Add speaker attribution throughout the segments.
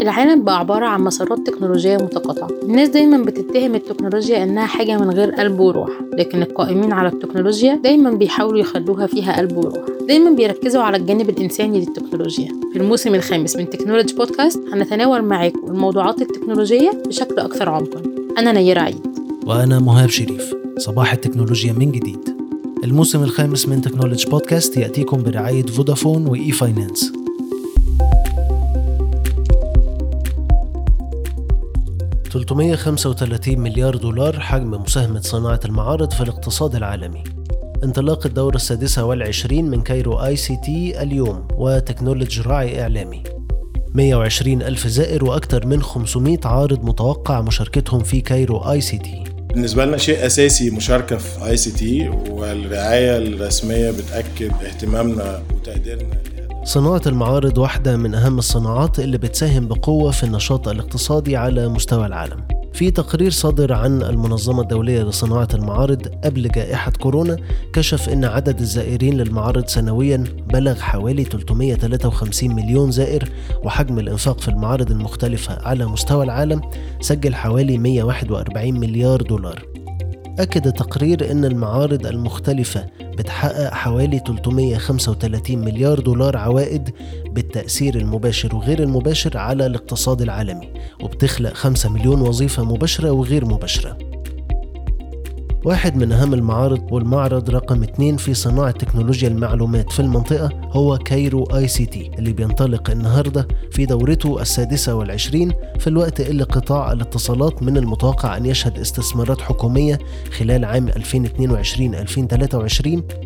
Speaker 1: العالم بقى عبارة عن مسارات تكنولوجية متقاطعة. الناس دايما بتتهم التكنولوجيا إنها حاجة من غير قلب وروح لكن القائمين على التكنولوجيا دايما بيحاولوا يخلوها فيها قلب وروح. دايما بيركزوا على الجانب الإنساني للتكنولوجيا. في الموسم الخامس من technology podcast هنتناول معاكم الموضوعات التكنولوجية بشكل أكثر عمقا. أنا نيرة عيد.
Speaker 2: وأنا مهاب شريف. صباح التكنولوجيا من جديد. الموسم الخامس من technology podcast يأتيكم برعاية فودافون وإي فاينانس 335 مليار دولار حجم مساهمة صناعة المعارض في الاقتصاد العالمي. انطلاق الدورة السادسة والعشرين من Cairo ICT اليوم وتكنولوجي راعي إعلامي. 120 ألف زائر وأكثر من 500 عارض متوقع مشاركتهم في Cairo ICT.
Speaker 3: بالنسبة لنا شيء أساسي مشاركة في ICT والرعاية الرسمية بتأكد اهتمامنا وتقديرنا
Speaker 2: صناعة المعارض واحدة من أهم الصناعات اللي بتساهم بقوة في النشاط الاقتصادي على مستوى العالم. في تقرير صادر عن المنظمة الدولية لصناعة المعارض قبل جائحة كورونا كشف أن عدد الزائرين للمعارض سنويا بلغ حوالي 353 مليون زائر وحجم الإنفاق في المعارض المختلفة على مستوى العالم سجل حوالي 141 مليار دولار. أكد التقرير أن المعارض المختلفة بتحقق حوالي 335 مليار دولار عوائد بالتأثير المباشر وغير المباشر على الاقتصاد العالمي وبتخلق 5 مليون وظيفة مباشرة وغير مباشرة. واحد من أهم المعارض والمعرض رقم اثنين في صناعة تكنولوجيا المعلومات في المنطقة هو Cairo ICT اللي بينطلق النهاردة في دورته السادسة والعشرين في الوقت اللي قطاع الاتصالات من المتوقع أن يشهد استثمارات حكومية خلال عام 2022-2023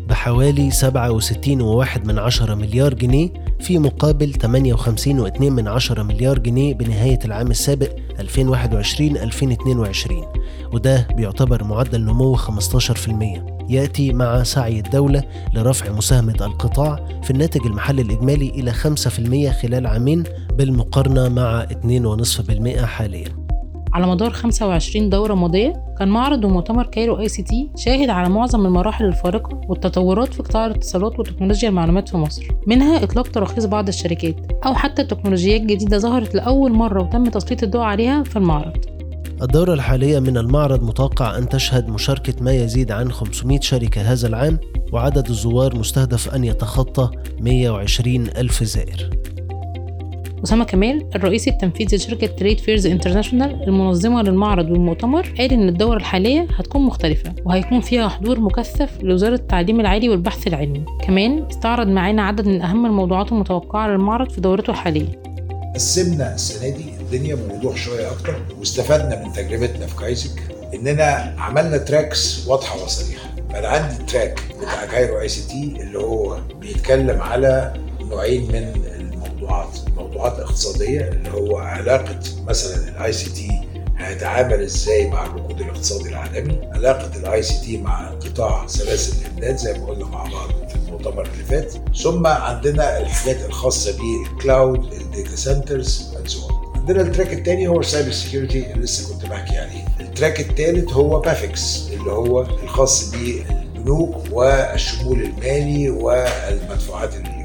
Speaker 2: بحوالي 67.1 من عشرة مليار جنيه في مقابل 58.2 من عشرة مليار جنيه بنهاية العام السابق 2021-2022 وده بيعتبر معدل نمو 15% يأتي مع سعي الدولة لرفع مساهمة القطاع في الناتج المحلي الإجمالي إلى 5% خلال عامين بالمقارنة مع 2.5% حالياً.
Speaker 1: على مدار 25 دورة ماضية كان معرض ومؤتمر Cairo ICT شاهد على معظم المراحل الفارقة والتطورات في قطاع الاتصالات وتكنولوجيا المعلومات في مصر منها إطلاق تراخيص بعض الشركات أو حتى تكنولوجيات جديدة ظهرت لأول مرة وتم تسليط الضوء عليها في المعرض.
Speaker 2: الدورة الحالية من المعرض متوقع أن تشهد مشاركة ما يزيد عن 500 شركة هذا العام وعدد الزوار مستهدف أن يتخطى 120 ألف زائر.
Speaker 1: أسامة كمال الرئيس التنفيذي لشركة Trade Fairs International المنظمة للمعرض والمؤتمر قال إن الدورة الحالية هتكون مختلفة وهيكون فيها حضور مكثف لوزارة التعليم العالي والبحث العلمي. كمان استعرض معانا عدد من أهم الموضوعات المتوقعة للمعرض في دورته الحالية.
Speaker 4: قسمنا السنة دي الدنيا بوضوح شوية أكتر واستفدنا من تجربتنا في Caisec. إننا عملنا tracks واضحة وصريحة. أنا عندي track بتاع Cairo ICT اللي هو بيتكلم على نوعين من الموضوعات. موضوعات اقتصاديه اللي هو علاقة مثلا ال ICT هيتعامل إزاي مع الركود الاقتصادي العالمي؟ علاقة ال ICT مع قطاع سلاسل الإمداد زي ما قلنا مع بعض في المؤتمر اللي فات. ثم عندنا الحاجات الخاصة بال cloud ال data centers and عندنا ال track الثاني هو ال cyber security اللي لسه كنت بحكي عليه. ال track الثالث هو PAFIX اللي هو الخاص بالبنوك والشمول المالي والمدفوعات الالكترونيه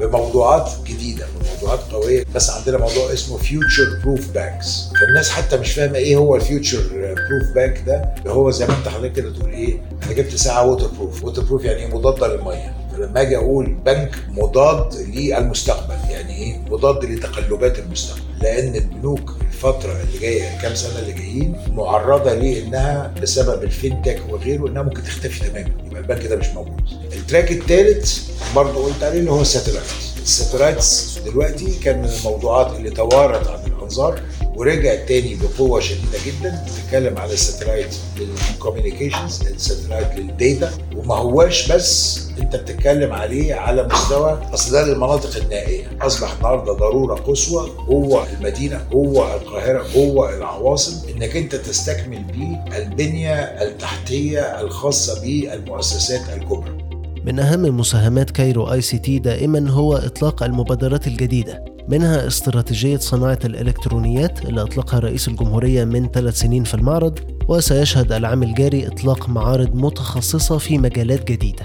Speaker 4: بموضوعات جديدة بموضوعات قوية. بس عندنا موضوع اسمه future proof banks فالناس حتى مش فاهمة إيه هو ال future proof bank ده. هو زي ما أنت حضرتك كده تقول إيه أنا جبت ساعة waterproof waterproof يعني إيه؟ مضاده للمية. فلما أجي أقول بنك مضاد للمستقبل. يعني إيه؟ مضاد لتقلبات المستقبل. لأن البنوك الفترة اللي جاية كام سنة اللي جايين معرضة لإنها بسبب ال fintech وغيره إنها ممكن تختفي تماما. يبقى البنك ده مش موجود. ال track الثالث برضه قلت عليه اللي هو ال satellite ال satellites دلوقتي كان من الموضوعات اللي توارت عن الأنظار. ورجع تاني بقوة شديدة جدا بتتكلم على الساتلايت للكوميونيكيشنز الساتلايت للديتا وما هواش بس أنت بتتكلم عليه على مستوى اصل ده للمناطق النائية. أصبح النهارده ضرورة قصوى جوه المدينة جوه القاهرة جوه العواصم إنك أنت تستكمل بيه البنية التحتية الخاصة بالمؤسسات الكبرى.
Speaker 2: من أهم مساهمات Cairo ICT دائما هو إطلاق المبادرات الجديدة. منها استراتيجية صناعة الإلكترونيات اللي أطلقها رئيس الجمهورية من ثلاث سنين في المعرض وسيشهد العام الجاري إطلاق معارض متخصصة في مجالات جديدة.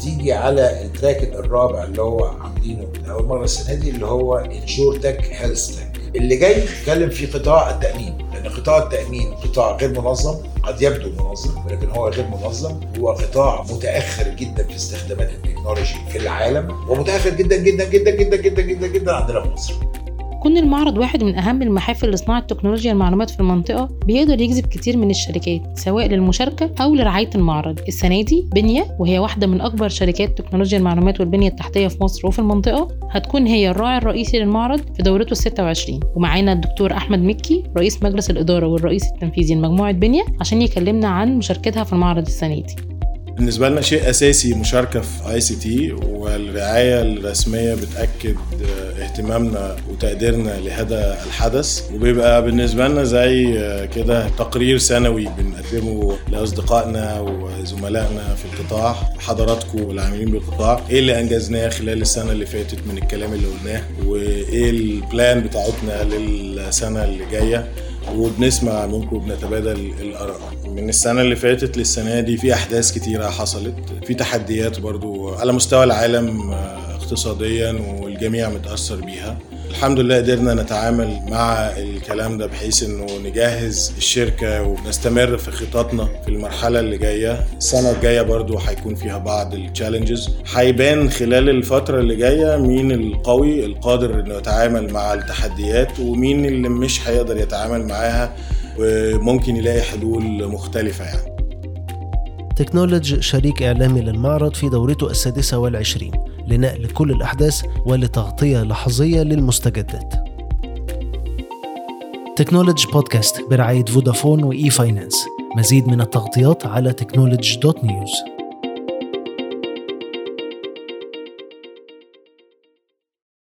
Speaker 4: تيجي على ال track الرابع اللي هو عاملينه لاول مرة السنة دي اللي هو insurtech healthtech. اللي جاي نتكلم في قطاع التأمين. لأن قطاع التأمين قطاع غير منظم قد يبدو منظم ولكن هو غير منظم. هو قطاع متأخر جدا في استخدامات التكنولوجي في العالم ومتأخر جدا جدا جدا جدا جدا جدا جدا عندنا في مصر.
Speaker 1: كون المعرض واحد من أهم المحافل لصناعة تكنولوجيا المعلومات في المنطقة بيقدر يجذب كتير من الشركات سواء للمشاركة أو لرعاية المعرض. السنة دي بنية وهي واحدة من أكبر شركات تكنولوجيا المعلومات والبنية التحتية في مصر وفي المنطقة هتكون هي الراعي الرئيسي للمعرض في دورته ال 26 ومعانا الدكتور أحمد مكي رئيس مجلس الإدارة والرئيس التنفيذي لمجموعة بنية عشان يكلمنا عن مشاركتها في المعرض السنة دي.
Speaker 3: بالنسبة لنا شيء أساسي مشاركة في ICT والرعاية الرسمية بتأكد اهتمامنا وتقديرنا لهذا الحدث. وبيبقى بالنسبة لنا زي كده تقرير سنوي بنقدمه لأصدقائنا وزملائنا في القطاع حضراتكم والعاملين بالقطاع. إيه اللي أنجزناه خلال السنة اللي فاتت من الكلام اللي قلناه؟ وإيه ال plan بتاعتنا للسنة اللي جاية؟ وبنسمع منكم وبنتبادل الآراء. من السنة اللي فاتت للسنة دي في أحداث كتيرة حصلت. في تحديات برضو على مستوى العالم اقتصاديا والجميع متأثر بيها. الحمد لله قدرنا نتعامل مع الكلام ده بحيث إنه نجهز الشركة ونستمر في خططنا في المرحلة اللي جاية. السنة الجاية برضو هيكون فيها بعض التشالنجز هيبان خلال الفترة اللي جاية مين القوي القادر إنه يتعامل مع التحديات ومين اللي مش هيقدر يتعامل معاها وممكن يلاقي حلول مختلفة يعني.
Speaker 2: تكنولوج شريك إعلامي للمعرض في دورته السادسة والعشرين لنقل كل الأحداث ولتغطية لحظية للمستجدات. تكنولوج بودكاست برعاية فودافون و e-finance مزيد من التغطيات على تكنولوج dot news.